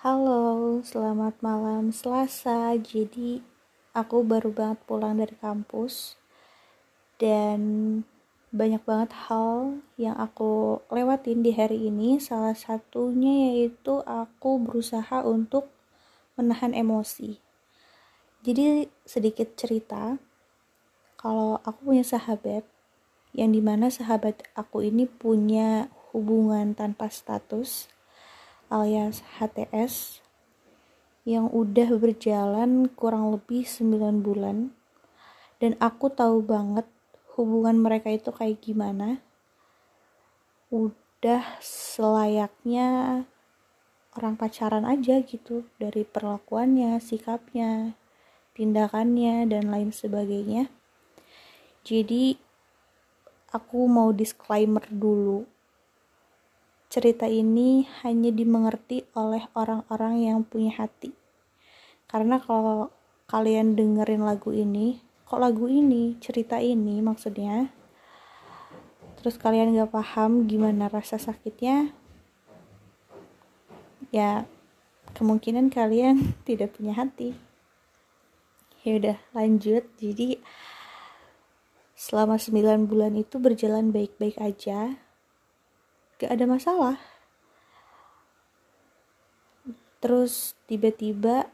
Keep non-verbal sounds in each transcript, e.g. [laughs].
Halo, selamat malam Selasa. Jadi aku baru banget pulang dari kampus dan banyak banget hal yang aku lewatin di hari ini. Salah satunya yaitu aku berusaha untuk menahan emosi. Jadi sedikit cerita, kalau aku punya sahabat yang di mana sahabat aku ini punya hubungan tanpa status alias HTS yang udah berjalan kurang lebih 9 bulan. Dan aku tahu banget hubungan mereka itu kayak gimana. Udah selayaknya orang pacaran aja gitu dari perlakuannya, sikapnya, tindakannya dan lain sebagainya. Jadi aku mau disclaimer dulu cerita ini hanya dimengerti oleh orang-orang yang punya hati. Karena kalau kalian dengerin lagu ini, kok lagu ini, cerita ini maksudnya, terus kalian gak paham gimana rasa sakitnya, ya kemungkinan kalian [laughs] tidak punya hati. Ya udah lanjut. Jadi selama 9 bulan itu berjalan baik-baik aja gak ada masalah. Terus tiba-tiba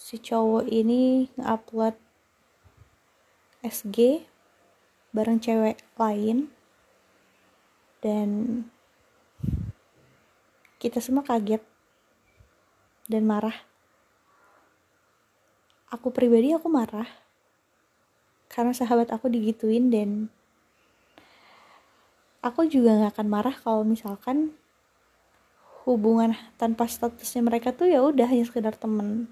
si cowok ini nge-upload SG bareng cewek lain. Dan kita semua kaget dan marah. Aku pribadi aku marah karena sahabat aku digituin dan aku juga nggak akan marah kalau misalkan hubungan tanpa statusnya mereka tuh ya udah hanya sekedar temen.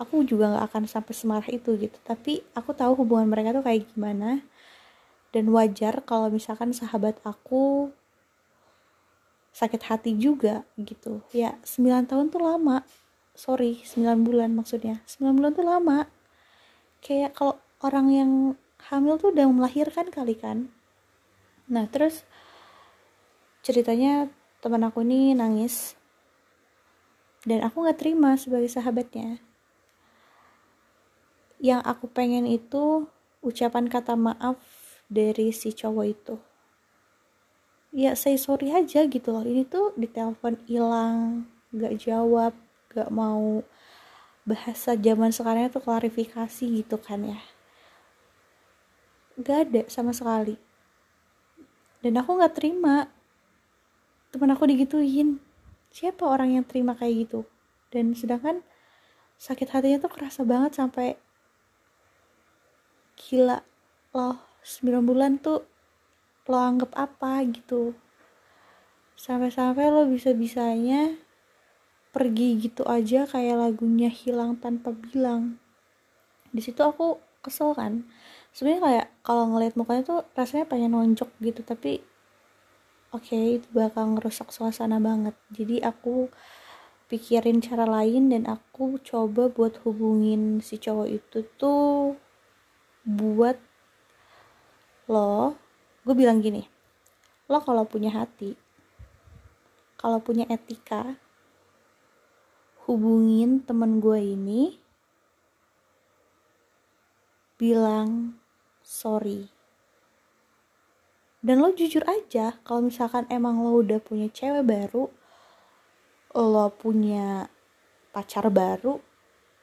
Aku juga nggak akan sampai semarah itu gitu. Tapi aku tahu hubungan mereka tuh kayak gimana. Dan wajar kalau misalkan sahabat aku sakit hati juga gitu. Ya 9 tahun tuh lama. Sorry 9 bulan maksudnya. 9 bulan tuh lama. Kayak kalau orang yang hamil tuh udah melahirkan kali kan nah terus ceritanya teman aku ini nangis. Dan aku nggak terima sebagai sahabatnya. Yang aku pengen itu ucapan kata maaf dari si cowok itu. Ya say sorry aja gitu loh. Ini tuh di telepon hilang gak jawab gak mau bahasa zaman sekarang itu klarifikasi gitu kan ya. Gak ada sama sekali dan aku nggak terima. Temen aku digituin. Siapa orang yang terima kayak gitu? Dan sedangkan sakit hatinya tuh kerasa banget sampai gila loh 9 bulan tuh lo anggap apa gitu. Sampai-sampai lo bisa-bisanya pergi gitu aja kayak lagunya hilang tanpa bilang. Di situ aku kesel kan sebenarnya kayak kalau ngeliat mukanya tuh rasanya pengen nonjok gitu tapi oke okay, itu bakal ngerusak suasana banget. Jadi aku pikirin cara lain dan aku coba buat hubungin si cowok itu tuh buat lo gue bilang gini lo kalau punya hati kalau punya etika hubungin temen gue ini bilang sorry. Dan lo jujur aja kalau misalkan emang lo udah punya cewek baru lo punya pacar baru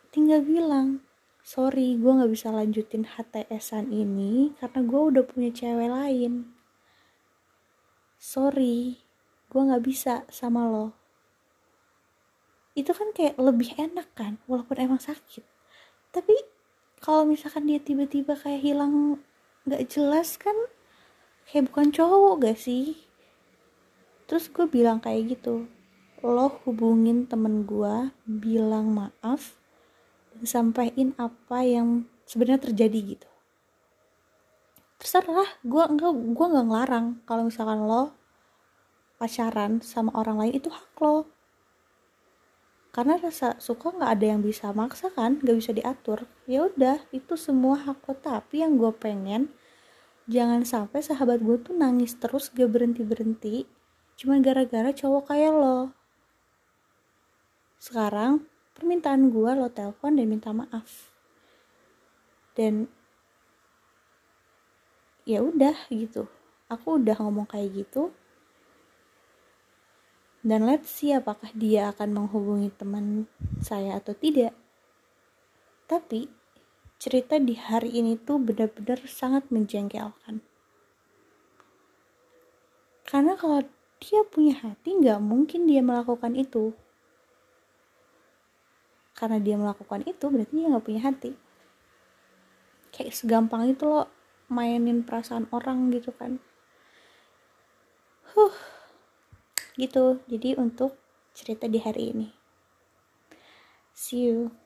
tinggal bilang sorry gue nggak bisa lanjutin HTSan ini karena gue udah punya cewek lain. Sorry gue nggak bisa sama lo. Itu kan kayak lebih enak kan walaupun emang sakit. Tapi kalau misalkan dia tiba-tiba kayak hilang nggak jelas kan kayak bukan cowok gak sih? Terus gue bilang kayak gitu lo hubungin temen gue bilang maaf dan sampaikan apa yang sebenarnya terjadi gitu. Terserah gue enggak gue nggak ngelarang. Kalau misalkan lo pacaran sama orang lain itu hak lo karena rasa suka nggak ada yang bisa maksa kan nggak bisa diatur. Ya udah itu semua hak lo tapi yang gue pengen jangan sampai sahabat gue tuh nangis terus gak berhenti berhenti cuma gara-gara cowok kayak lo. Sekarang permintaan gue lo telepon dan minta maaf. Dan ya udah gitu. Aku udah ngomong kayak gitu dan let's see apakah dia akan menghubungi teman saya atau tidak. Tapi cerita di hari ini tuh benar-benar sangat menjengkelkan. Karena kalau dia punya hati nggak mungkin dia melakukan itu. Karena dia melakukan itu berarti dia nggak punya hati. Kayak segampang itu loh mainin perasaan orang gitu kan. Huh gitu. Jadi untuk cerita di hari ini. See you